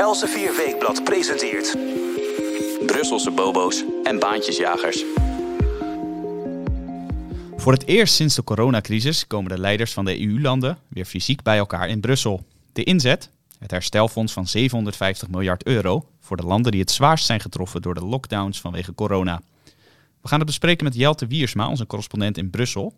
Elsevier Weekblad presenteert... Brusselse bobo's en baantjesjagers. Voor het eerst sinds de coronacrisis komen de leiders van de EU-landen weer fysiek bij elkaar in Brussel. De inzet? Het herstelfonds van 750 miljard euro voor de landen die het zwaarst zijn getroffen door de lockdowns vanwege corona. We gaan het bespreken met Jelte Wiersma, onze correspondent in Brussel.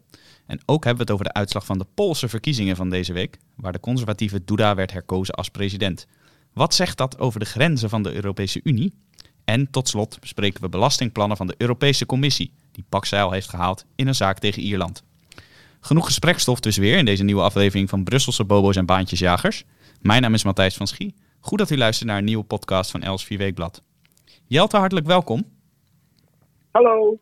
En ook hebben we het over de uitslag van de Poolse verkiezingen van deze week, waar de conservatieve Duda werd herkozen als president. Wat zegt dat over de grenzen van de Europese Unie? En tot slot bespreken we belastingplannen van de Europese Commissie, die pakzeil heeft gehaald in een zaak tegen Ierland. Genoeg gesprekstof dus weer in deze nieuwe aflevering van Brusselse Bobo's en Baantjesjagers. Mijn naam is Matthijs van Schie. Goed dat u luistert naar een nieuwe podcast van Els 4 Weekblad. Jelte, hartelijk welkom. Hallo.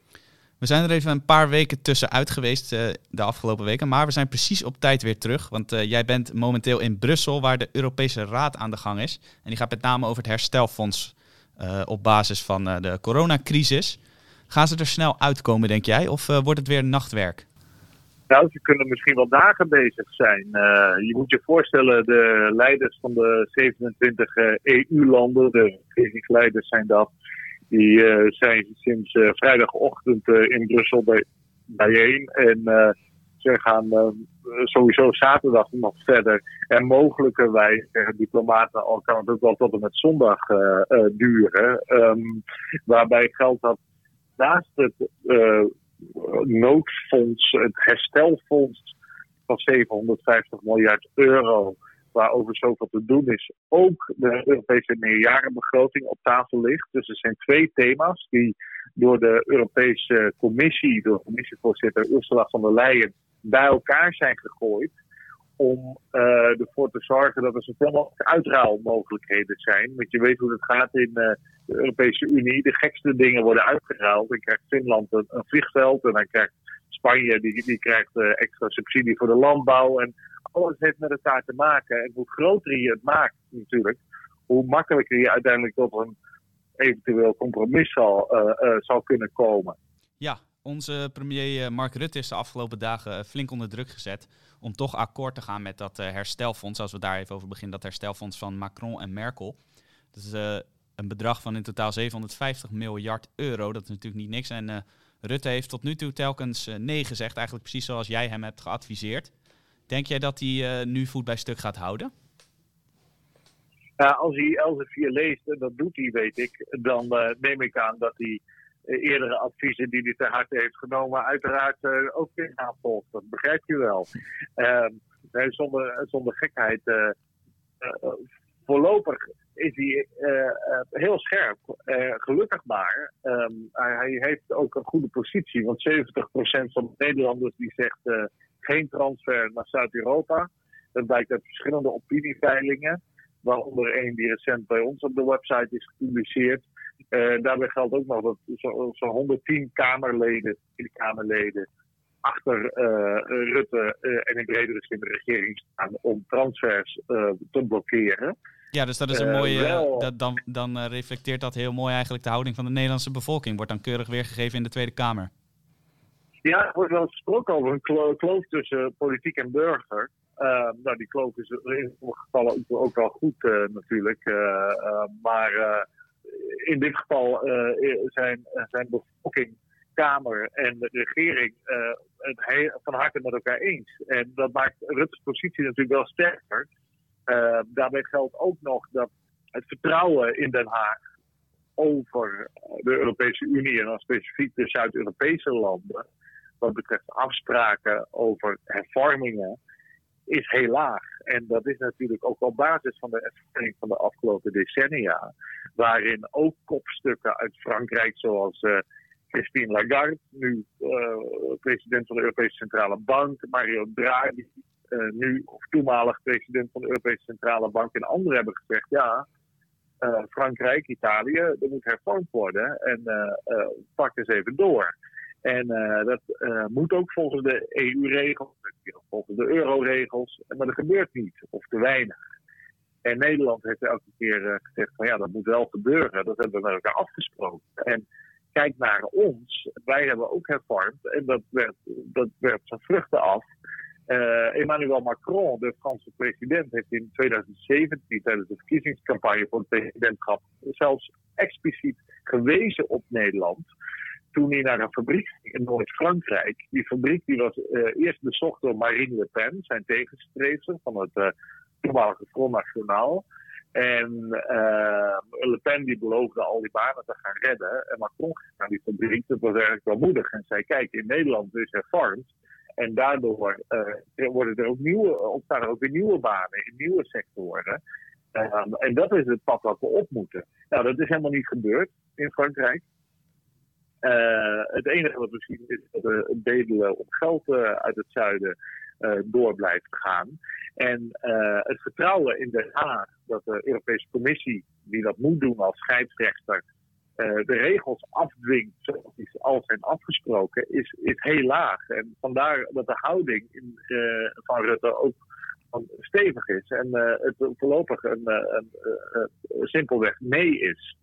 We zijn er even een paar weken tussenuit geweest uh, de afgelopen weken, maar we zijn precies op tijd weer terug. Want uh, jij bent momenteel in Brussel, waar de Europese Raad aan de gang is. En die gaat met name over het herstelfonds uh, op basis van de coronacrisis. Gaan ze er snel uitkomen, denk jij, of wordt het weer nachtwerk? Nou, ze kunnen misschien wel dagen bezig zijn. je moet je voorstellen, de leiders van de 27 EU-landen, de regeringsleiders zijn dat, die uh, zijn sinds uh, vrijdagochtend uh, in Brussel bij, bijeen. En ze gaan sowieso zaterdag nog verder. En mogelijkerwijs, zeggen diplomaten, al kan het ook wel tot en met zondag duren. Um, waarbij geldt dat naast het noodfonds, het herstelfonds van 750 miljard euro waarover zoveel te doen is, ook de Europese meerjarenbegroting op tafel ligt. Dus er zijn twee thema's die door de Europese Commissie, door commissievoorzitter Ursula von der Leyen, bij elkaar zijn gegooid. Om uh, ervoor te zorgen dat er zoveel mogelijk uitruilmogelijkheden zijn. Want je weet hoe het gaat in uh, de Europese Unie. De gekste dingen worden uitgeruild. Dan krijgt Finland een, vliegveld en dan krijgt Spanje die, die krijgt uh, extra subsidie voor de landbouw. En alles heeft met elkaar te maken. En hoe groter je het maakt natuurlijk, hoe makkelijker je uiteindelijk tot een eventueel compromis zal, uh, kunnen komen. Ja, onze premier Mark Rutte is de afgelopen dagen flink onder druk gezet om toch akkoord te gaan met dat herstelfonds, als we daar even over beginnen, dat herstelfonds van Macron en Merkel. Dat is een bedrag van in totaal 750 miljard euro. Dat is natuurlijk niet niks. En Rutte heeft tot nu toe telkens nee gezegd, eigenlijk precies zoals jij hem hebt geadviseerd. Denk jij dat hij uh, nu voet bij stuk gaat houden? Als hij Elsevier leest, en dat doet hij, weet ik, dan uh, neem ik aan dat hij eerdere adviezen die hij ter harte heeft genomen, uiteraard ook weer navolgt. Dat begrijp je wel. Ehm, zonder, zonder gekheid. Voorlopig is hij heel scherp. gelukkig maar. Um, hij, heeft ook een goede positie, want 70% van de Nederlanders die zegt geen transfer naar Zuid-Europa. Dat blijkt uit verschillende opinieveilingen, waaronder een die recent bij ons op de website is gepubliceerd. Daarbij geldt ook nog dat zo'n zo 110 Kamerleden, Kamerleden achter Rutte en in bredere zin de regering staan om transfers te blokkeren. Ja, dus dat is een mooie. Dat, dan dan reflecteert dat heel mooi eigenlijk de houding van de Nederlandse bevolking. Wordt dan keurig weergegeven in de Tweede Kamer. Ja, er wordt wel gesproken over een kloof tussen politiek en burger. Uh, nou, die kloof is in sommige gevallen ook wel goed uh, natuurlijk. Uh, maar in dit geval zijn, zijn bevolking, Kamer en de regering het van harte met elkaar eens. En dat maakt Rutte's positie natuurlijk wel sterker. Daarbij geldt ook nog dat het vertrouwen in Den Haag over de Europese Unie en dan specifiek de Zuid-Europese landen wat betreft afspraken over hervormingen is heel laag. En dat is natuurlijk ook op basis van de ervaring van de afgelopen decennia, waarin ook kopstukken uit Frankrijk, zoals uh, Christine Lagarde, nu uh, president van de Europese Centrale Bank, Mario Draghi, uh, nu of toenmalig president van de Europese Centrale Bank, en anderen hebben gezegd: ja. Frankrijk, Italië, er moet hervormd worden en pak eens even door. En dat moet ook volgens de EU-regels, volgens de euro-regels, maar dat gebeurt niet, of te weinig. En Nederland heeft elke keer gezegd van ja, dat moet wel gebeuren. Dat hebben we met elkaar afgesproken. En kijk naar ons, wij hebben ook hervormd en dat werd, dat werd zijn vruchten af. Emmanuel Macron, de Franse president, heeft in 2017 tijdens de verkiezingscampagne voor het presidentschap zelfs expliciet gewezen op Nederland toen hij naar een fabriek in Noord-Frankrijk. Die fabriek die was eerst bezocht door Marine Le Pen, zijn tegenstrever van het uh, toenmalige Front National. En Le Pen die beloofde al die banen te gaan redden. En Macron ging naar die fabriek. Dat was eigenlijk wel moedig. En zei: Kijk, in Nederland is hervormd. En daardoor uh, worden er ook nieuwe, ontstaan er ook weer nieuwe banen in nieuwe sectoren. Um, en dat is het pad wat we op moeten. Nou, dat is helemaal niet gebeurd in Frankrijk. Uh, het enige wat we zien is dat de bedelen op geld uit het zuiden door blijft gaan. En het vertrouwen in Den Haag dat de Europese Commissie, die dat moet doen als scheidsrechter, de regels afdwingt zoals die al zijn afgesproken, is, is heel laag. En vandaar dat de houding in, uh, van Rutte ook stevig is en het voorlopig een, een, simpelweg nee is.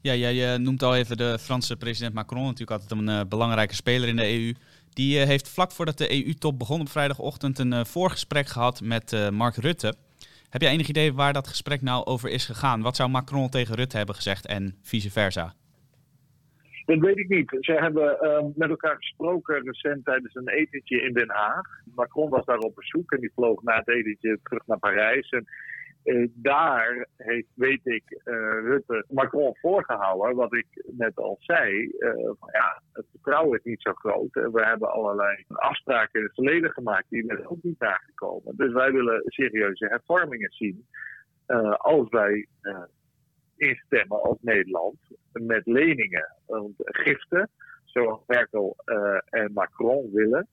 Ja, jij noemt al even de Franse president Macron, natuurlijk altijd een belangrijke speler in de EU. Die heeft vlak voordat de EU-top begon op vrijdagochtend een voorgesprek gehad met Mark Rutte. Heb jij enig idee waar dat gesprek nou over is gegaan? Wat zou Macron tegen Rutte hebben gezegd en vice versa? Dat weet ik niet. Ze hebben met elkaar gesproken recent tijdens een etentje in Den Haag. Macron was daar op bezoek en die vloog na het etentje terug naar Parijs. En uh, daar heeft, weet ik, uh, Rutte Macron voorgehouden, wat ik net al zei. Van, ja, het vertrouwen is niet zo groot. We hebben allerlei afspraken in het verleden gemaakt die net ook niet nagekomen. Dus wij willen serieuze hervormingen zien. als wij instemmen als Nederland met leningen, giften, zoals Merkel en Macron willen.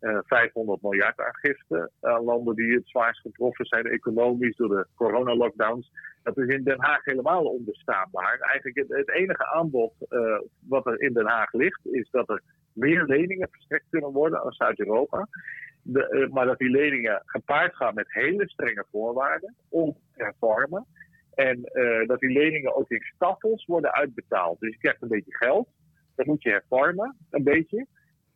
500 eh, miljard aangifte aan landen die het zwaarst getroffen zijn economisch door de coronalockdowns. Dat is in Den Haag helemaal onbestaanbaar. Eigenlijk het, enige aanbod uh, wat er in Den Haag ligt, is dat er meer leningen verstrekt kunnen worden aan Zuid-Europa. Uh, maar dat die leningen gepaard gaan met hele strenge voorwaarden om te hervormen. En dat die leningen ook in staffels worden uitbetaald. Dus je krijgt een beetje geld, dan moet je hervormen, een beetje.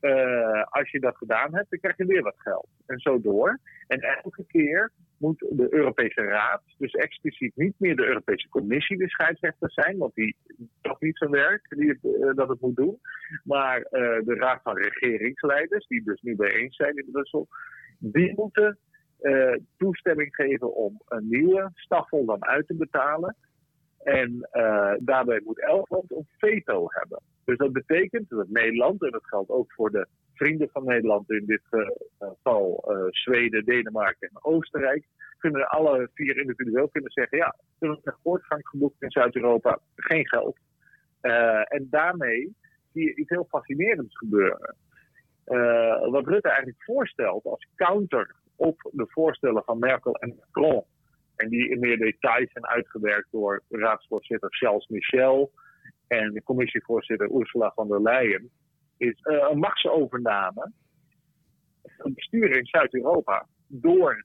Uh, als je dat gedaan hebt, dan krijg je weer wat geld. En zo door. En elke keer moet de Europese Raad, dus expliciet niet meer de Europese Commissie de scheidsrechter zijn, want die toch niet zijn werk die het, uh, dat het moet doen, maar uh, de Raad van Regeringsleiders, die dus nu bijeen zijn in Brussel, die moeten toestemming geven om een nieuwe staffel dan uit te betalen. En daarbij moet elk land een veto hebben. Dus dat betekent dat Nederland, en dat geldt ook voor de vrienden van Nederland, in dit geval uh, Zweden, Denemarken en Oostenrijk, kunnen alle vier individueel kunnen zeggen: ja, we hebben een voortgang geboekt in Zuid-Europa, geen geld. En daarmee zie je iets heel fascinerends gebeuren. Wat Rutte eigenlijk voorstelt als counter op de voorstellen van Merkel en Macron, en die in meer details zijn uitgewerkt door raadsvoorzitter Charles Michel en de commissievoorzitter Ursula von der Leyen, is uh, een machtsovername van bestuur in Zuid-Europa door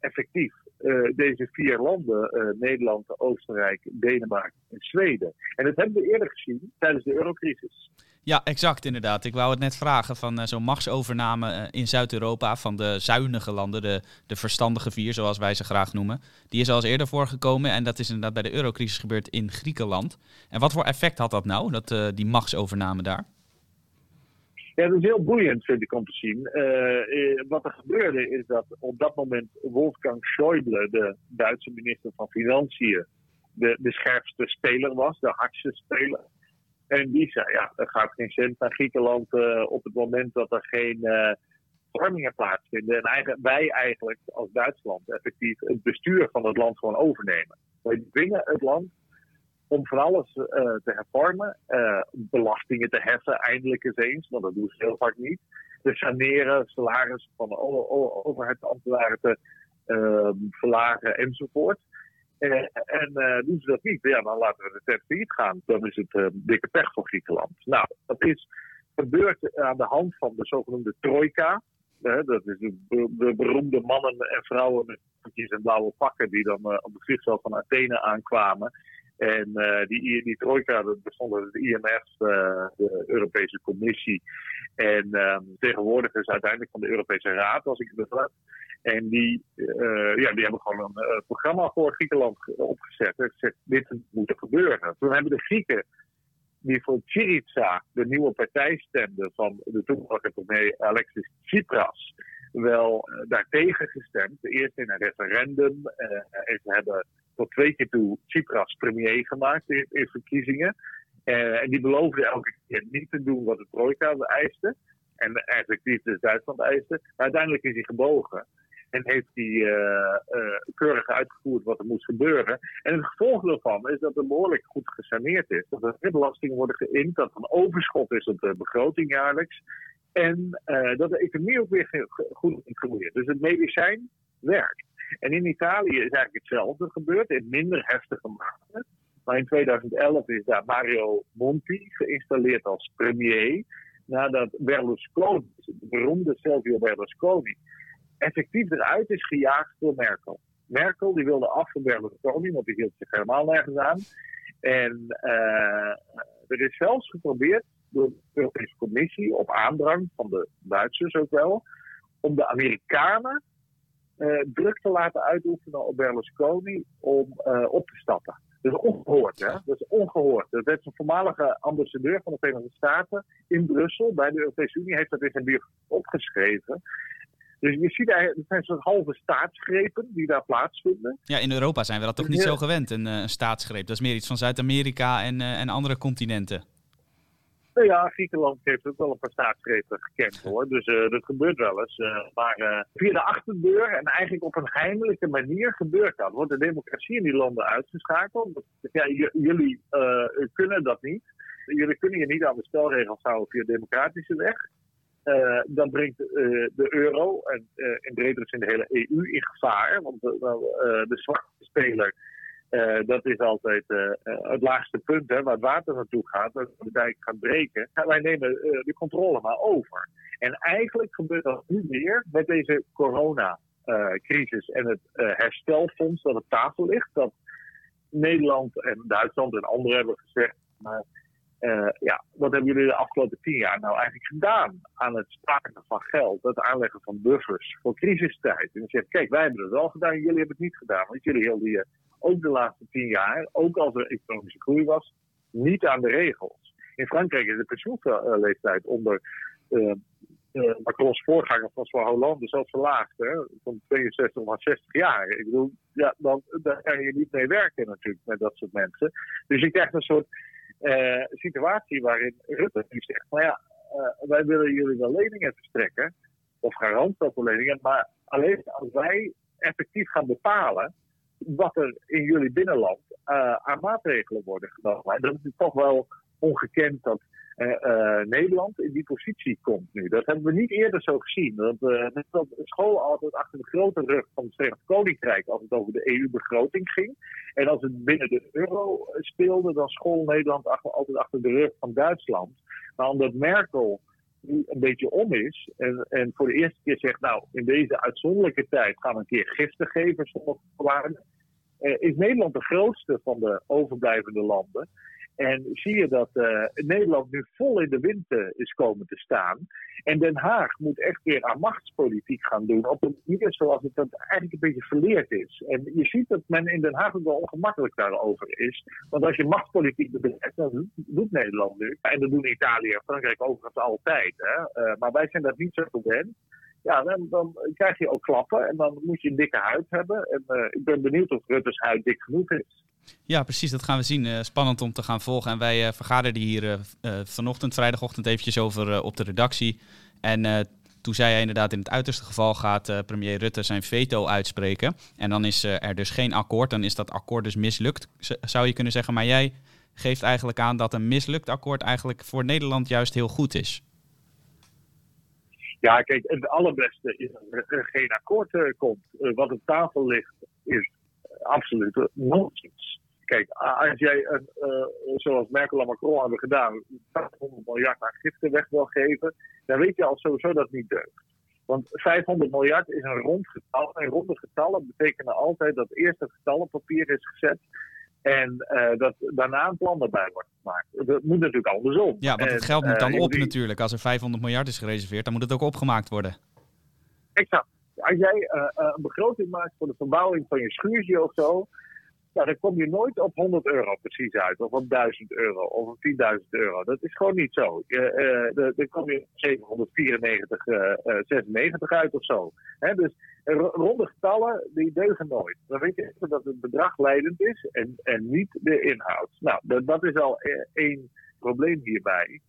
effectief uh, deze vier landen, uh, Nederland, Oostenrijk, Denemarken en Zweden. En dat hebben we eerder gezien tijdens de eurocrisis. Ja, exact inderdaad. Ik wou het net vragen van uh, zo'n machtsovername uh, in Zuid-Europa van de zuinige landen, de, de verstandige vier zoals wij ze graag noemen. Die is al eens eerder voorgekomen en dat is inderdaad bij de eurocrisis gebeurd in Griekenland. En wat voor effect had dat nou, dat, uh, die machtsovername daar? Ja, dat is heel boeiend, vind ik, om te zien. wat er gebeurde is dat op dat moment Wolfgang Schäuble, de Duitse minister van Financiën, de, de scherpste speler was, de hardste speler. En die zei, ja, er gaat geen cent naar Griekenland uh, op het moment dat er geen uh, vormingen plaatsvinden. En eigen, wij eigenlijk als Duitsland effectief het bestuur van het land gewoon overnemen. Wij dwingen het land om van alles uh, te hervormen, belastingen te heffen, eindelijk eens eens, want dat doen ze heel vaak niet. Te saneren, salaris van de overheidsambtenaren te verlagen enzovoort. En, en uh, doen ze dat niet, ja, dan laten we de tent failliet gaan. Dan is het uh, dikke pech voor Griekenland. Nou, dat is gebeurd aan de hand van de zogenoemde trojka. Dat is de, de, beroemde mannen en vrouwen met en blauwe pakken die dan op het vliegveld van Athene aankwamen. En die, die trojka, bestond uit het IMF, de Europese Commissie en ehm, tegenwoordigers uiteindelijk van de Europese Raad, als ik het begrijp. En die, ja, die hebben gewoon een programma voor Griekenland opgezet. En gezegd, dit moet er gebeuren. Toen hebben de Grieken die voor Syriza, de nieuwe partij stemde van de toenmalige premier Alexis Tsipras, wel daartegen gestemd. Eerst in een referendum. En ze hebben tot twee keer toe Tsipras premier gemaakt in, in verkiezingen. Uh, en die beloofde elke keer niet te doen wat de trojka eiste. En effectief dus Duitsland eiste. Maar uiteindelijk is hij gebogen. En heeft hij uh, uh, keurig uitgevoerd wat er moest gebeuren. En het gevolg daarvan is dat er behoorlijk goed gesaneerd is. Dat er belastingen worden geïnd, dat er een overschot is op de begroting jaarlijks. En dat de economie ook weer goed groeit. Dus het medicijn werkt. En in Italië is eigenlijk hetzelfde gebeurd, in minder heftige mate. Maar in 2011 is daar Mario Monti geïnstalleerd als premier. Nadat Berlusconi, de beroemde Silvio Berlusconi, effectief eruit is gejaagd door Merkel. Merkel die wilde af van Berlusconi, want die hield zich helemaal nergens aan. En uh, er is zelfs geprobeerd door de Europese Commissie, op aandrang van de Duitsers ook wel, om de Amerikanen druk te laten uitoefenen op Berlusconi om uh, op te stappen. Dat is ongehoord, hè? Dat is ongehoord. Dat heeft een voormalige ambassadeur van de Verenigde Staten in Brussel bij de Europese Unie heeft dat in zijn biografie opgeschreven. Dus je ziet eigenlijk, het zijn soort halve staatsgrepen die daar plaatsvinden. Ja, in Europa zijn we dat toch niet zo gewend, een, een staatsgreep. Dat is meer iets van Zuid-Amerika en, uh, en andere continenten. Nou ja, Griekenland heeft ook wel een paar staatsgrepen gekend hoor. Dus uh, dat gebeurt wel eens. Uh, maar uh, via de achterdeur en eigenlijk op een heimelijke manier gebeurt dat. Wordt de democratie in die landen uitgeschakeld. Ja, jullie kunnen dat niet. Jullie kunnen je niet aan de spelregels houden via democratische weg. Dan brengt de euro en in bredere zin de hele EU in gevaar. Want de zwakste speler, dat is altijd het laagste punt hè, waar het water naartoe gaat. Als de dijk gaat breken. wij nemen de controle maar over. En eigenlijk gebeurt dat nu weer met deze coronacrisis en het herstelfonds dat op tafel ligt. Dat Nederland en Duitsland en anderen hebben gezegd. Uh, ja, wat hebben jullie de afgelopen tien jaar nou eigenlijk gedaan aan het sparen van geld, het aanleggen van buffers voor crisistijd? En je zegt, kijk, wij hebben het wel gedaan, jullie hebben het niet gedaan. Want jullie hielden je ook de laatste tien jaar, ook als er economische groei was, niet aan de regels. In Frankrijk is de pensioenleeftijd onder uh, uh, Macron's voorganger François Hollande zelfs verlaagd, hè, van 62 naar 60 jaar. Ik bedoel, ja, dan, daar kan je niet mee werken natuurlijk met dat soort mensen. Dus je krijgt een soort uh, situatie waarin Rutte nu zegt: Nou ja, uh, wij willen jullie wel leningen verstrekken, of garantstoffenleningen, maar alleen als wij effectief gaan bepalen wat er in jullie binnenland uh, aan maatregelen worden genomen. En dat is toch wel ongekend dat uh, Nederland in die positie komt nu. Dat hebben we niet eerder zo gezien. Dat, school altijd achter de grote rug van het Verenigd Koninkrijk als het over de EU-begroting ging. En als het binnen de euro speelde, dan school Nederland altijd achter de rug van Duitsland. Maar omdat Merkel nu een beetje om is en, en voor de eerste keer zegt, nou, in deze uitzonderlijke tijd gaan we een keer giften geven voorwaarden, is Nederland de grootste van de overblijvende landen. En zie je dat uh, Nederland nu vol in de wind is komen te staan. En Den Haag moet echt weer aan machtspolitiek gaan doen. Op een manier zoals het dat eigenlijk een beetje verleerd is. En je ziet dat men in Den Haag ook wel ongemakkelijk daarover is. Want als je machtspolitiek bedrijft, dan doet Nederland nu. En dat doen Italië en Frankrijk overigens altijd. Hè? Uh, maar wij zijn dat niet zo gewend ja, dan, dan, krijg je ook klappen en dan moet je een dikke huid hebben. En uh, ik ben benieuwd of Rutte's huid dik genoeg is. Ja, precies. Dat gaan we zien. Uh, spannend om te gaan volgen. En wij uh, vergaderden hier vanochtend, vrijdagochtend, eventjes over op de redactie. En toen zei hij inderdaad, in het uiterste geval gaat premier Rutte zijn veto uitspreken. En dan is er dus geen akkoord. Dan is dat akkoord dus mislukt, zou je kunnen zeggen. Maar jij geeft eigenlijk aan dat een mislukt akkoord eigenlijk voor Nederland juist heel goed is. Ja, kijk, het allerbeste is dat er geen akkoord uh, komt. Uh, wat op tafel ligt, is absoluut nonsens. Kijk, als jij, uh, zoals Merkel en Macron hebben gedaan, 500 miljard aan giften weg wil geven, dan weet je al sowieso dat het niet deugt. Want 500 miljard is een rond getal. En ronde getallen betekenen altijd dat eerst het getal op papier is gezet En dat daarna een plan erbij wordt gemaakt. Dat moet natuurlijk andersom. Ja, want het geld moet dan op natuurlijk. Als er 500 miljard is gereserveerd, dan moet het ook opgemaakt worden. Exact. Als jij een begroting maakt voor de verbouwing van je schuurtje of zo, nou, dan kom je nooit op 100 euro precies uit, of op 1000 euro, of op 10.000 euro. Dat is gewoon niet zo. Uh, dan kom je op 794, uh, 96 uit of zo. Hè? Dus ronde getallen, die deugen nooit. Dan weet je dat het bedrag leidend is en, en niet de inhoud. Nou, dat, dat is al e-, één probleem hierbij.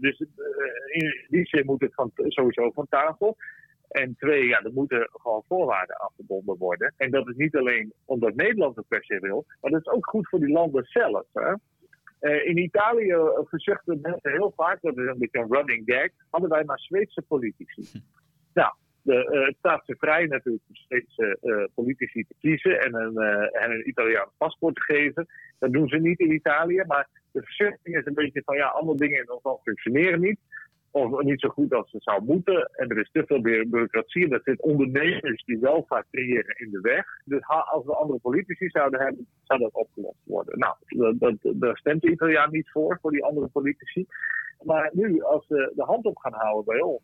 Dus in die zin moet het van, sowieso van tafel. En twee, ja, er moeten gewoon voorwaarden afgebonden worden. En dat is niet alleen omdat Nederland het per se wil, maar dat is ook goed voor die landen zelf. Hè? Uh, in Italië verzuchten mensen heel vaak, dat is een beetje een running gag, hadden wij maar Zweedse politici. Hm. Nou, de, uh, het staat ze vrij natuurlijk om Zweedse politici te kiezen en een, en een Italiaans paspoort te geven. Dat doen ze niet in Italië, maar de verzuchting is een beetje van ja, allemaal dingen in ons land functioneren niet of niet zo goed als ze zou moeten. En er is te veel bureaucratie. En dat zit ondernemers die welvaart creëren in de weg. Dus als we andere politici zouden hebben, zou dat opgelost worden. Nou, daar stemt de Italiaan niet voor, voor die andere politici. Maar nu, als ze de hand op gaan houden bij ons,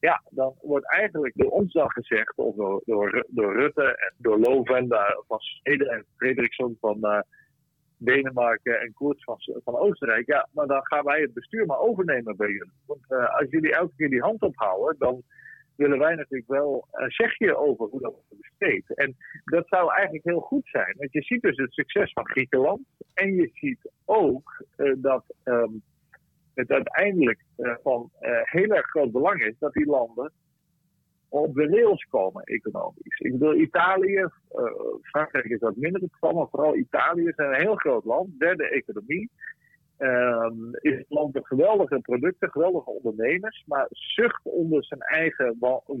ja, dan wordt eigenlijk door ons dan gezegd, of door, door, Rutte en door Lovenda van Zweden en Frederiksson van. Uh, Denemarken en Koerts van, van Oostenrijk. Ja, maar dan gaan wij het bestuur maar overnemen bij jullie. Want uh, als jullie elke keer die hand ophouden, dan willen wij natuurlijk wel een zegje over hoe dat besteedt. En dat zou eigenlijk heel goed zijn. Want je ziet dus het succes van Griekenland. En je ziet ook uh, dat um, het uiteindelijk van heel erg groot belang is dat die landen op de rails komen economisch. Ik bedoel, Italië, uh, Frankrijk is dat minder het geval, maar vooral Italië is een heel groot land, derde economie. Um, is het land met geweldige producten, geweldige ondernemers, maar zucht onder zijn eigen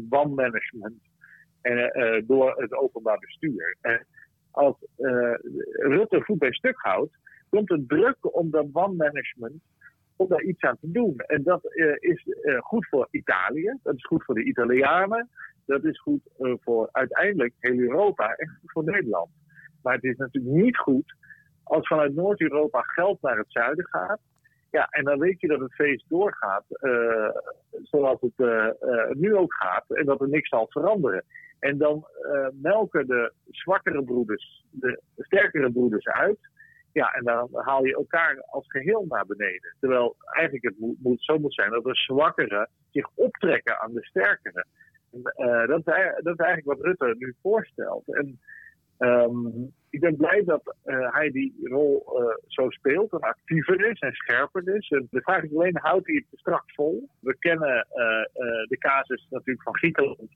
wanmanagement en, uh, door het openbaar bestuur. En als Rutte voet bij stuk houdt, komt het druk om dat wanmanagement om daar iets aan te doen. En dat uh, is uh, goed voor Italië, dat is goed voor de Italianen, dat is goed uh, voor uiteindelijk heel Europa en voor Nederland. Maar het is natuurlijk niet goed als vanuit Noord-Europa geld naar het zuiden gaat. Ja, en dan weet je dat het feest doorgaat zoals het nu ook gaat en dat er niks zal veranderen. En dan melken de zwakkere broeders de sterkere broeders uit. Ja, en dan haal je elkaar als geheel naar beneden. Terwijl eigenlijk het moet, zo moet zijn dat de zwakkeren zich optrekken aan de sterkere. En, uh, dat, is, dat, is, eigenlijk wat Rutte nu voorstelt. En um, ik ben blij dat uh, hij die rol uh, zo speelt en actiever is en scherper is. En de vraag is alleen, houdt hij het straks vol? We kennen de casus natuurlijk van Griekenland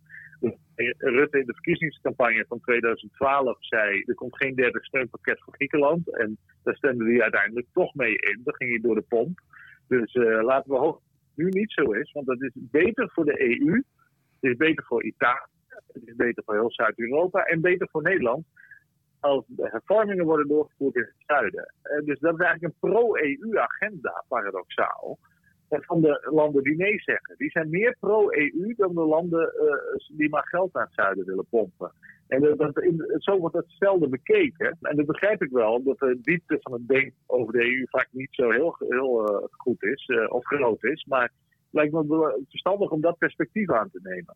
Rutte in de verkiezingscampagne van 2012 zei: er komt geen derde steunpakket voor Griekenland. En daar stemde hij uiteindelijk toch mee in. Dan ging hij door de pomp. Dus uh, laten we hopen dat het nu niet zo is, want dat is beter voor de EU. Het is beter voor Italië. Het is beter voor heel Zuid-Europa en beter voor Nederland als de hervormingen worden doorgevoerd in het zuiden. Uh, dus dat is eigenlijk een pro-EU-agenda, paradoxaal van de landen die nee zeggen. Die zijn meer pro-EU dan de landen uh, die maar geld naar het zuiden willen pompen. En dat, in, zo wordt dat zelden bekeken. En dat begrijp ik wel, omdat de diepte van het denken over de EU vaak niet zo heel, heel uh, goed is of groot is. Maar het lijkt me verstandig om dat perspectief aan te nemen.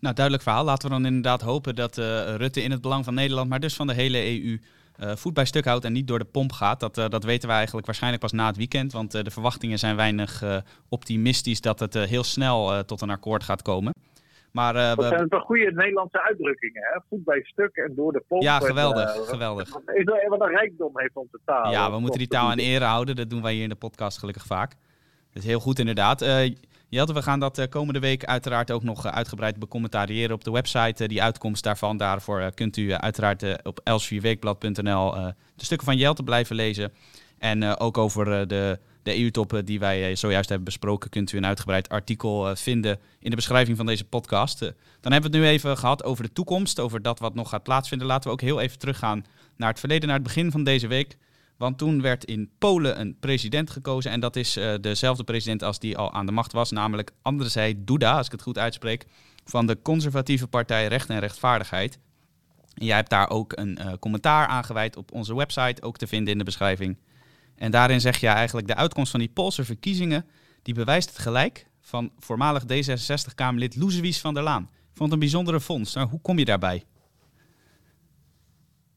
Nou, duidelijk verhaal. Laten we dan inderdaad hopen dat Rutte in het belang van Nederland, maar dus van de hele EU uh, voet bij stuk houdt en niet door de pomp gaat. Dat, uh, dat weten we eigenlijk waarschijnlijk pas na het weekend. Want uh, de verwachtingen zijn weinig optimistisch dat het heel snel tot een akkoord gaat komen. Maar, dat zijn toch goede Nederlandse uitdrukkingen, hè? Voet bij stuk en door de pomp. Ja, geweldig, en, geweldig. Wat een rijkdom heeft onze taal. Ja, we moeten die taal aan ere houden. Dat doen wij hier in de podcast gelukkig vaak. Dat is heel goed inderdaad. Jelte, we gaan dat eh, komende week uiteraard ook nog eh, uitgebreid becommentariëren op de website. Eh, die uitkomst daarvan. Daarvoor kunt u uiteraard op elsvierweekblad.nl de stukken van Jelte blijven lezen. En ook over de, de EU-top die wij zojuist hebben besproken, kunt u een uitgebreid artikel vinden in de beschrijving van deze podcast. dan hebben we het nu even gehad over de toekomst, over dat wat nog gaat plaatsvinden. Laten we ook heel even teruggaan naar het verleden, naar het begin van deze week. Want toen werd in Polen een president gekozen. En dat is uh, dezelfde president als die al aan de macht was. Namelijk Andrzej Duda, als ik het goed uitspreek. Van de conservatieve partij Recht en Rechtvaardigheid. En jij hebt daar ook een uh, commentaar aangeweid op onze website, ook te vinden in de beschrijving. En daarin zeg je eigenlijk de uitkomst van die Poolse verkiezingen, die bewijst het gelijk van voormalig D66-Kamerlid Loesewies van der Laan. Vond een bijzondere fonds. Nou, hoe kom je daarbij?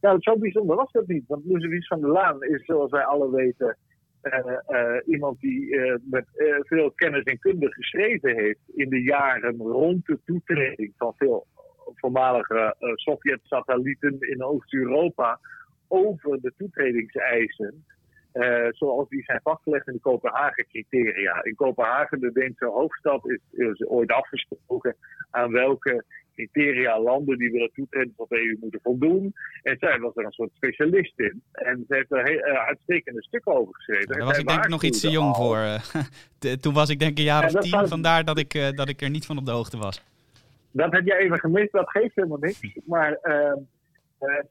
Nou, zo bijzonder was dat niet. Want Loesewies van der Laan is, zoals wij alle weten, uh, uh, iemand die uh, met veel kennis en kunde geschreven heeft in de jaren rond de toetreding van veel voormalige Sovjet-satellieten in Oost-Europa over de toetredingseisen. Zoals die zijn vastgelegd in de Kopenhagen-criteria. In Kopenhagen, de Deense hoofdstad, is, is ooit afgesproken aan welke criteria landen die willen toetreden tot de EU moeten voldoen. En zij was er een soort specialist in. En ze heeft er heel, uh, uitstekende stukken over geschreven. Daar was ik denk ik nog iets te jong voor. Toen was ik denk ik een jaar of tien, vandaar dat ik, uh, dat ik er niet van op de hoogte was. Dat heb jij even gemist, dat geeft helemaal niks. Maar ehm,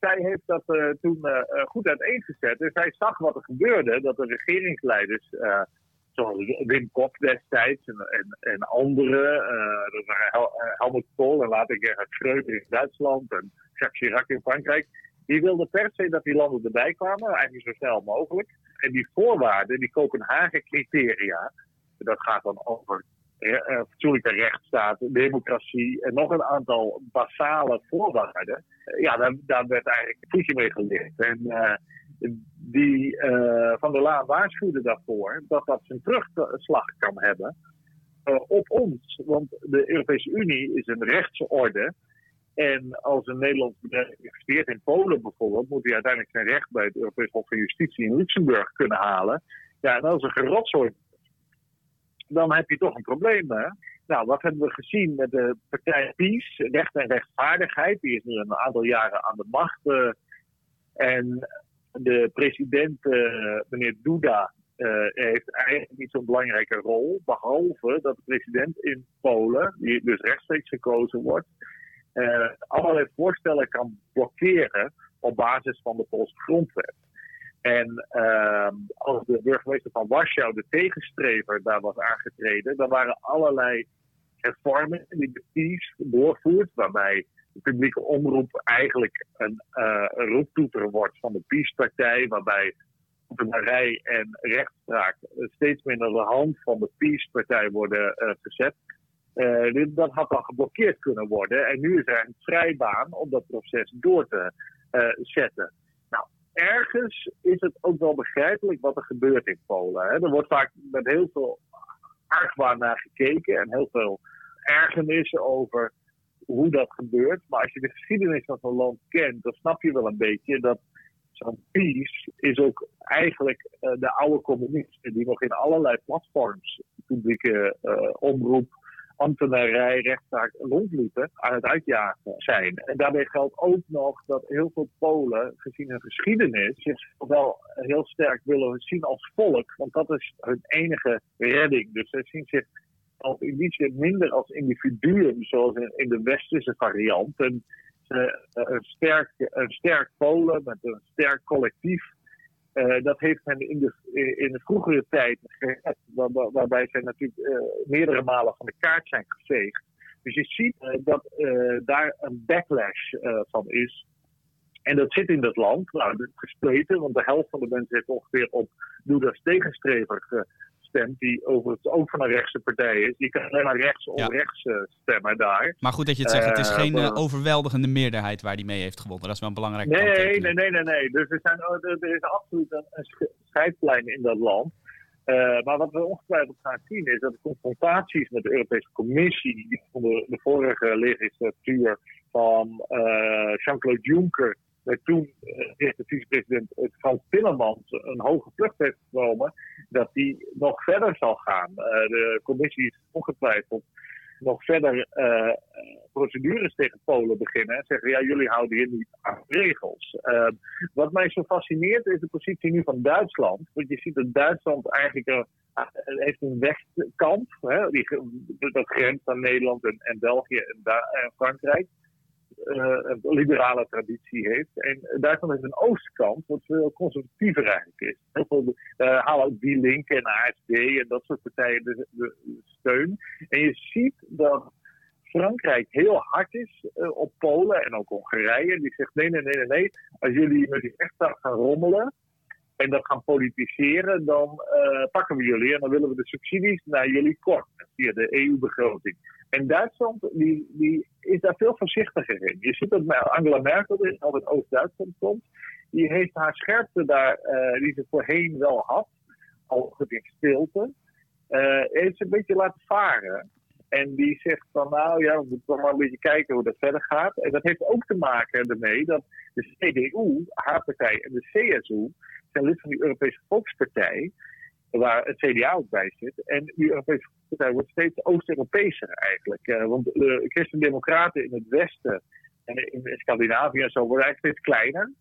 zij heeft dat toen goed uiteengezet. En zij zag wat er gebeurde, dat de regeringsleiders zoals Wim Kok destijds en, en, en anderen. Uh, dat waren Hel eh, Helmut Kool en later Gerhard in Duitsland en Jacques Chirac in Frankrijk. Die wilden per se dat die landen erbij kwamen, eigenlijk zo snel mogelijk. En die voorwaarden, die Kopenhagen-criteria, dat gaat dan over uh, fatsoenlijke rechtsstaat, democratie en nog een aantal basale voorwaarden. ja, daar, werd eigenlijk voetje mee geleerd. En die Van der Laan waarschuwde daarvoor dat dat zijn terugslag kan hebben op ons. Want de Europese Unie is een rechtsorde. En als een Nederlands bedrijf investeert in Polen bijvoorbeeld, moet hij uiteindelijk zijn recht bij het Europees Hof van Justitie in Luxemburg kunnen halen. Ja, en als een dan heb je toch een probleem. Hè? Nou, wat hebben we gezien met de partij PiS, recht en rechtvaardigheid? Die is nu een aantal jaren aan de macht. Uh, en de president, uh, meneer Duda, uh, heeft eigenlijk niet zo'n belangrijke rol. Behalve dat de president in Polen, die dus rechtstreeks gekozen wordt, allerlei voorstellen kan blokkeren op basis van de Poolse grondwet. En ehm, als de burgemeester van Warschau, de tegenstrever, daar was aangetreden, dan waren allerlei hervormingen die de PiS doorvoert, waarbij de publieke omroep eigenlijk een, uh, een roeptoeter wordt van de PiS-partij, waarbij ambtenarij en rechtspraak steeds minder de hand van de PiS-partij worden uh, gezet. Uh, dat had dan geblokkeerd kunnen worden. En nu is er een vrijbaan om dat proces door te zetten. Ergens is het ook wel begrijpelijk wat er gebeurt in Polen. Hè. Er wordt vaak met heel veel argwaan naar gekeken en heel veel ergernis over hoe dat gebeurt. Maar als je de geschiedenis van zo'n land kent, dan snap je wel een beetje dat zo'n peace is ook eigenlijk uh, de oude communisten die nog in allerlei platforms, publieke uh, omroep, ambtenarij, rechtszaak rondliepen, aan het uitjagen zijn. En daarbij geldt ook nog dat heel veel Polen, gezien hun geschiedenis, zich wel heel sterk willen zien als volk, want dat is hun enige redding. Dus ze zien zich als in minder als individuen, zoals in, de westerse variant. En, uh, een, sterk, een sterk Polen met een sterk collectief. Uh, dat heeft hen in de, in de vroegere tijd gered, waar, waarbij zij natuurlijk uh, meerdere malen van de kaart zijn geveegd. Dus je ziet dat daar een backlash van is. En dat zit in dat land. Nou, gespleten, want de helft van de mensen heeft ongeveer op Duda's tegenstrever stemt, die overigens ook van een rechtse partij is. Die kan alleen maar rechts of rechts uh, stemmen daar. Maar goed dat je het zegt, het is geen uh, overweldigende meerderheid waar die mee heeft gewonnen. Dat is wel een belangrijk nee, nee, nee, nee, nee, nee. Dus er, zijn, er is absoluut een, een scheidslijn in dat land. Uh, maar wat we ongetwijfeld gaan zien is dat de confrontaties met de Europese Commissie, onder de vorige legislatuur van Jean-Claude Juncker met toen uh, de vicepresident Frans Timmermans een hoge vlucht heeft genomen, dat die nog verder zal gaan. Uh, de commissie is ongetwijfeld nog verder uh, procedures tegen Polen beginnen en zeggen, ja, jullie houden hier niet aan regels. Uh, wat mij zo fascineert is de positie nu van Duitsland. Want je ziet dat Duitsland eigenlijk een, heeft een westkant, hè, die, dat grenst aan Nederland en, en België en, en Frankrijk een liberale traditie heeft. En Duitsland heeft een oostkant, wat veel conservatiever eigenlijk is. Heel veel uh, halen ook die Link en ASD en dat soort partijen de, steun. En je ziet dat Frankrijk heel hard is op Polen en ook Hongarije. Die zegt nee, nee, nee, nee, nee. Als jullie met die rechtsstaat gaan rommelen en dat gaan politiseren, dan pakken we jullie en dan willen we de subsidies naar jullie kort via de EU-begroting. En Duitsland die, die is daar veel voorzichtiger in. Je ziet dat Angela Merkel, die uit Oost-Duitsland komt, die heeft haar scherpte daar, uh, die ze voorheen wel had, al in stilte, uh, heeft ze een beetje laten varen. En die zegt van nou ja, we moeten maar een beetje kijken hoe dat verder gaat. En dat heeft ook te maken ermee dat de CDU, haar partij en de CSU zijn lid van die Europese Volkspartij waar het CDA ook bij zit. En die Europese partij wordt steeds Oost-Europeeser eigenlijk. Uh, want de christen-democraten in het westen en in Scandinavië en zo worden eigenlijk steeds kleiner.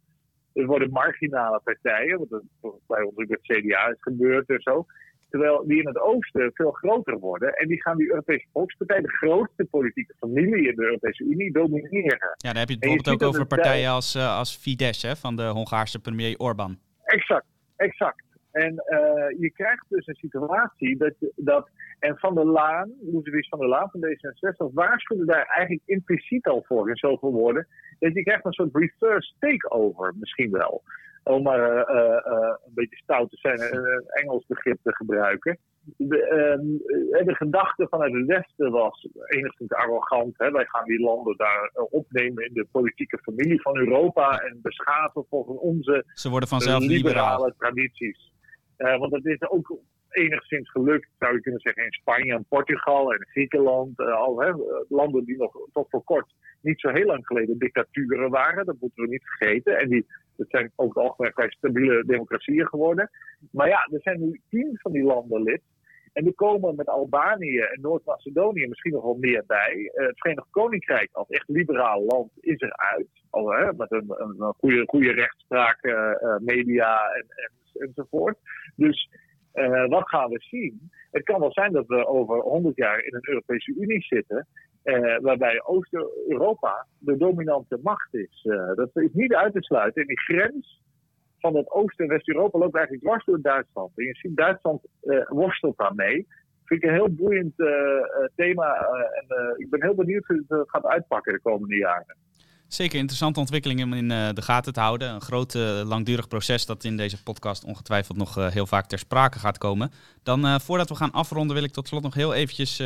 Er worden marginale partijen, wat bij ons ook het CDA is gebeurd en zo. Terwijl die in het oosten veel groter worden. En die gaan die Europese Volkspartij, de grootste politieke familie in de Europese Unie, domineren. Ja, dan heb je het bijvoorbeeld ook over partijen als, uh, als Fidesz, hè, van de Hongaarse premier Orbán. Exact, exact. En uh, je krijgt dus een situatie dat, dat en Van der Laan, Louis van der Laan van D66, waarschuwde daar eigenlijk impliciet al voor in zoveel woorden. Dat je krijgt een soort reverse takeover misschien wel. Om maar uh, uh, een beetje stout te zijn en een Engels begrip te gebruiken. De, ehm, de gedachte vanuit het Westen was enigszins arrogant. Hè? Wij gaan die landen daar opnemen in de politieke familie van Europa en beschaven volgens onze Ze worden vanzelf liberale tradities. Uh, want het is ook enigszins gelukt, zou je kunnen zeggen, in Spanje en Portugal en Griekenland. Uh, al, hè, landen die nog tot voor kort niet zo heel lang geleden dictaturen waren. Dat moeten we niet vergeten. En die, dat zijn ook algemeen vrij stabiele democratieën geworden. Maar ja, er zijn nu tien van die landen lid. En er komen met Albanië en Noord-Macedonië misschien nog wel meer bij. Uh, het Verenigd Koninkrijk als echt liberaal land is eruit. Al, hè, met een, een, goede, goede rechtspraak, uh, media en, en, enzovoort. Dus wat gaan we zien? Het kan wel zijn dat we over 100 jaar in een Europese Unie zitten, waarbij Oost-Europa de dominante macht is. Dat is niet uit te sluiten. En die grens van het Oost- en West-Europa loopt eigenlijk dwars door Duitsland. En je ziet Duitsland worstelt daarmee. Vind ik een heel boeiend thema. en ik ben heel benieuwd hoe het gaat uitpakken de komende jaren. Zeker interessante ontwikkelingen om in de gaten te houden. Een groot langdurig proces dat in deze podcast ongetwijfeld nog heel vaak ter sprake gaat komen. Dan voordat we gaan afronden wil ik tot slot nog heel eventjes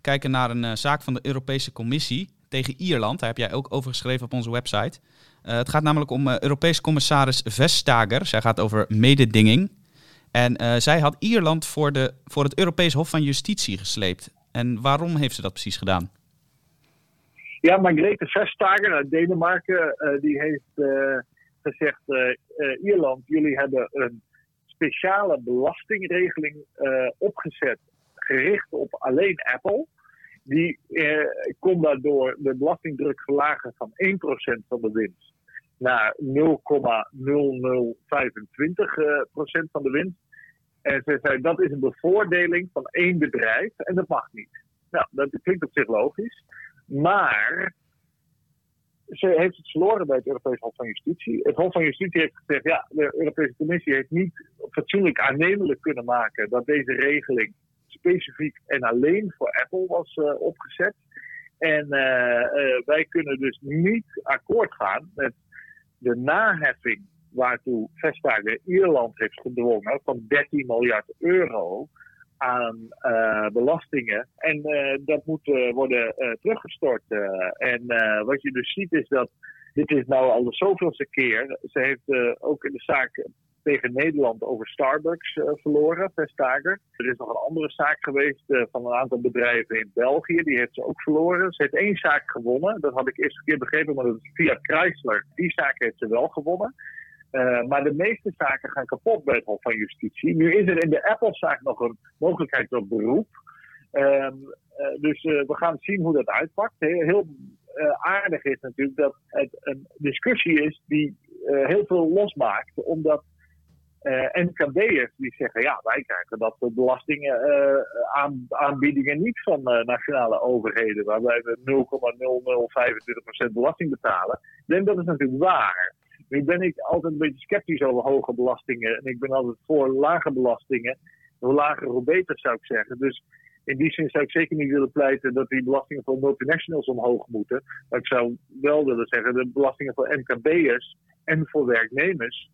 kijken naar een zaak van de Europese Commissie tegen Ierland. Daar heb jij ook over geschreven op onze website. Het gaat namelijk om Europees commissaris Vestager. Zij gaat over mededinging. En zij had Ierland voor, de, voor het Europees Hof van Justitie gesleept. En waarom heeft ze dat precies gedaan? Ja, Margrethe Vestager uit Denemarken, uh, die heeft uh, gezegd: uh, Ierland, jullie hebben een speciale belastingregeling opgezet, gericht op alleen Apple. Die kon daardoor de belastingdruk verlagen van 1% van de winst naar 0,0025% van de winst. En ze zei dat is een bevoordeling van één bedrijf en dat mag niet. Nou, dat klinkt op zich logisch. Maar ze heeft het verloren bij het Europees Hof van Justitie. Het Hof van Justitie heeft gezegd: ja, de Europese Commissie heeft niet fatsoenlijk aannemelijk kunnen maken dat deze regeling specifiek en alleen voor Apple was uh, opgezet. En uh, wij kunnen dus niet akkoord gaan met de naheffing waartoe Vestager Ierland heeft gedwongen van 13 miljard euro aan uh, belastingen. En uh, dat moet uh, worden teruggestort. en wat je dus ziet is dat dit is nou al de zoveelste keer. Ze heeft ook in de zaak tegen Nederland over Starbucks verloren, Vestager. Er is nog een andere zaak geweest van een aantal bedrijven in België. Die heeft ze ook verloren. Ze heeft één zaak gewonnen. Dat had ik eerst een keer begrepen, maar dat is via Chrysler. Die zaak heeft ze wel gewonnen. Uh, maar de meeste zaken gaan kapot bij het Hof van Justitie. Nu is er in de Apple-zaak nog een mogelijkheid tot beroep. Uh, dus we gaan zien hoe dat uitpakt. Heel aardig is natuurlijk dat het een discussie is die heel veel losmaakt. Omdat NKB'ers die zeggen, ja, wij krijgen dat soort belastingen aan, aanbiedingen niet van nationale overheden. Waarbij we 0,0025% belasting betalen. En dat is natuurlijk waar. Nu ben ik altijd een beetje sceptisch over hoge belastingen. En ik ben altijd voor lage belastingen. Hoe lager, hoe beter zou ik zeggen. Dus in die zin zou ik zeker niet willen pleiten dat die belastingen voor multinationals omhoog moeten. Maar ik zou wel willen zeggen, de belastingen voor MKB'ers en voor werknemers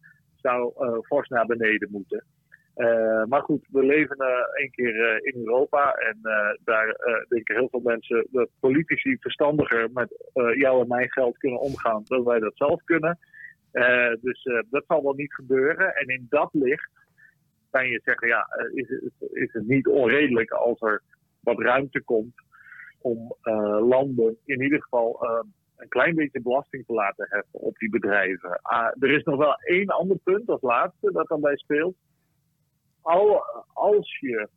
zou uh, fors naar beneden moeten. Uh, maar goed, we leven uh, één keer in Europa en daar denken heel veel mensen dat politici verstandiger met jou en mijn geld kunnen omgaan dan wij dat zelf kunnen. dus dat zal wel niet gebeuren. En in dat licht kan je zeggen, ja, is het, is het niet onredelijk als er wat ruimte komt om landen in ieder geval een klein beetje belasting te laten heffen op die bedrijven. Ah, er is nog wel één ander punt als laatste dat daarbij speelt. Al, als je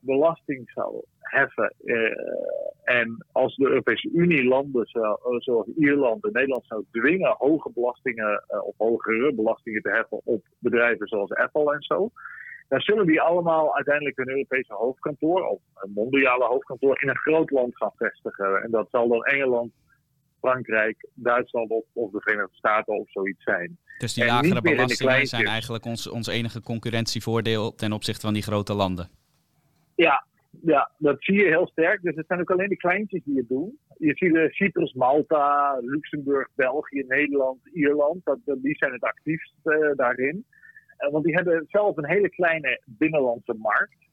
belasting zou heffen eh, en als de Europese Unie landen zoals Ierland en Nederland zou dwingen hoge belastingen uh, of hogere belastingen te heffen op bedrijven zoals Apple en zo, dan zullen die allemaal uiteindelijk een Europese hoofdkantoor of een mondiale hoofdkantoor in een groot land gaan vestigen. En dat zal dan Engeland Frankrijk, Duitsland of, of, de Verenigde Staten of zoiets zijn. Dus die lagere belastingen zijn eigenlijk ons, ons enige concurrentievoordeel ten opzichte van die grote landen? Ja, ja, dat zie je heel sterk. Dus het zijn ook alleen de kleintjes die het doen. Je ziet de Cyprus, Malta, Luxemburg, België, Nederland, Ierland. Dat, die zijn het actiefst uh, daarin. Uh, want die hebben zelf een hele kleine binnenlandse markt.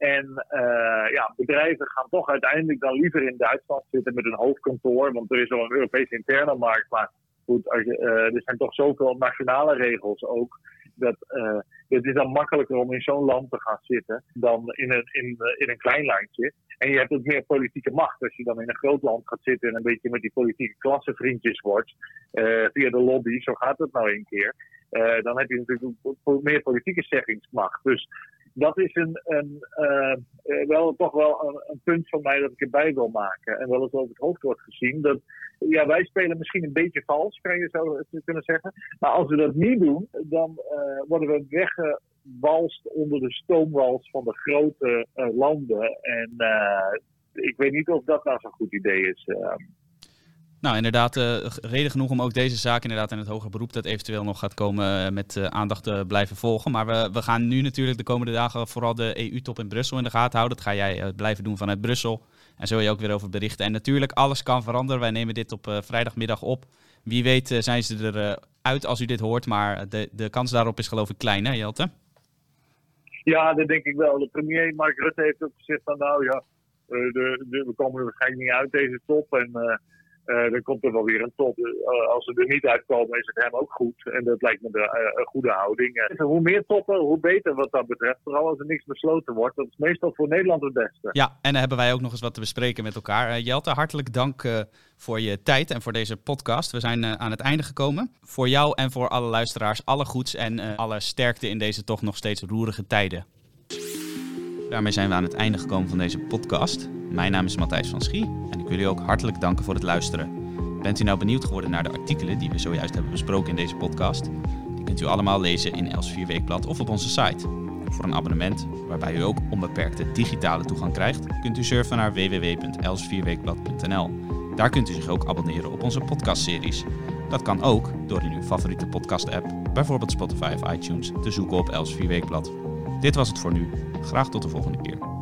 En uh, ja, bedrijven gaan toch uiteindelijk dan liever in Duitsland zitten met een hoofdkantoor, want er is al een Europese interne markt. Maar goed, als je, uh, er zijn toch zoveel nationale regels ook. Dat uh, het is dan makkelijker om in zo'n land te gaan zitten dan in een, in, in een klein landje. En je hebt ook meer politieke macht. Als je dan in een groot land gaat zitten en een beetje met die politieke klassevriendjes wordt, via de lobby, zo gaat het nou een keer. Dan heb je natuurlijk meer politieke zeggingsmacht. Dus dat is een, een uh, wel, toch wel een, een, punt van mij dat ik erbij wil maken. En wel eens over het hoofd wordt gezien. Dat, ja, wij spelen misschien een beetje vals, kan je zo kunnen zeggen. Maar als we dat niet doen, dan worden we weggewalst onder de stoomwals van de grote landen. En ik weet niet of dat nou zo'n goed idee is. Nou, inderdaad, uh, reden genoeg om ook deze zaak inderdaad in het hoger beroep dat eventueel nog gaat komen uh, met uh, aandacht te blijven volgen. Maar we, we gaan nu natuurlijk de komende dagen vooral de EU-top in Brussel in de gaten houden. Dat ga jij blijven doen vanuit Brussel. En zul je ook weer over berichten. En natuurlijk, alles kan veranderen. Wij nemen dit op vrijdagmiddag op. Wie weet zijn ze eruit als u dit hoort, maar de, de kans daarop is geloof ik klein, hè Jelte? Ja, dat denk ik wel. De premier Mark Rutte heeft ook gezegd van nou ja, de, we komen er waarschijnlijk niet uit deze top. En uh, dan komt er wel weer een top. Uh, als ze er niet uitkomen, is het hem ook goed. En dat lijkt me de, uh, een goede houding. hoe meer toppen, hoe beter wat dat betreft. Vooral als er niks besloten wordt. Dat is meestal voor Nederland het beste. Ja, en dan hebben wij ook nog eens wat te bespreken met elkaar. Jelte, hartelijk dank voor je tijd en voor deze podcast. We zijn aan het einde gekomen. Voor jou en voor alle luisteraars, alle goeds en alle sterkte in deze toch nog steeds roerige tijden. Daarmee zijn we aan het einde gekomen van deze podcast. Mijn naam is Matthijs van Schie en ik wil u ook hartelijk danken voor het luisteren. Bent u nou benieuwd geworden naar de artikelen die we zojuist hebben besproken in deze podcast? Die kunt u allemaal lezen in Els 4 Weekblad of op onze site. Voor een abonnement, waarbij u ook onbeperkte digitale toegang krijgt, kunt u surfen naar www.els4weekblad.nl. Daar kunt u zich ook abonneren op onze podcastseries. Dat kan ook door in uw favoriete podcast-app, bijvoorbeeld Spotify of iTunes, te zoeken op Els 4 Weekblad. Dit was het voor nu. Graag tot de volgende keer.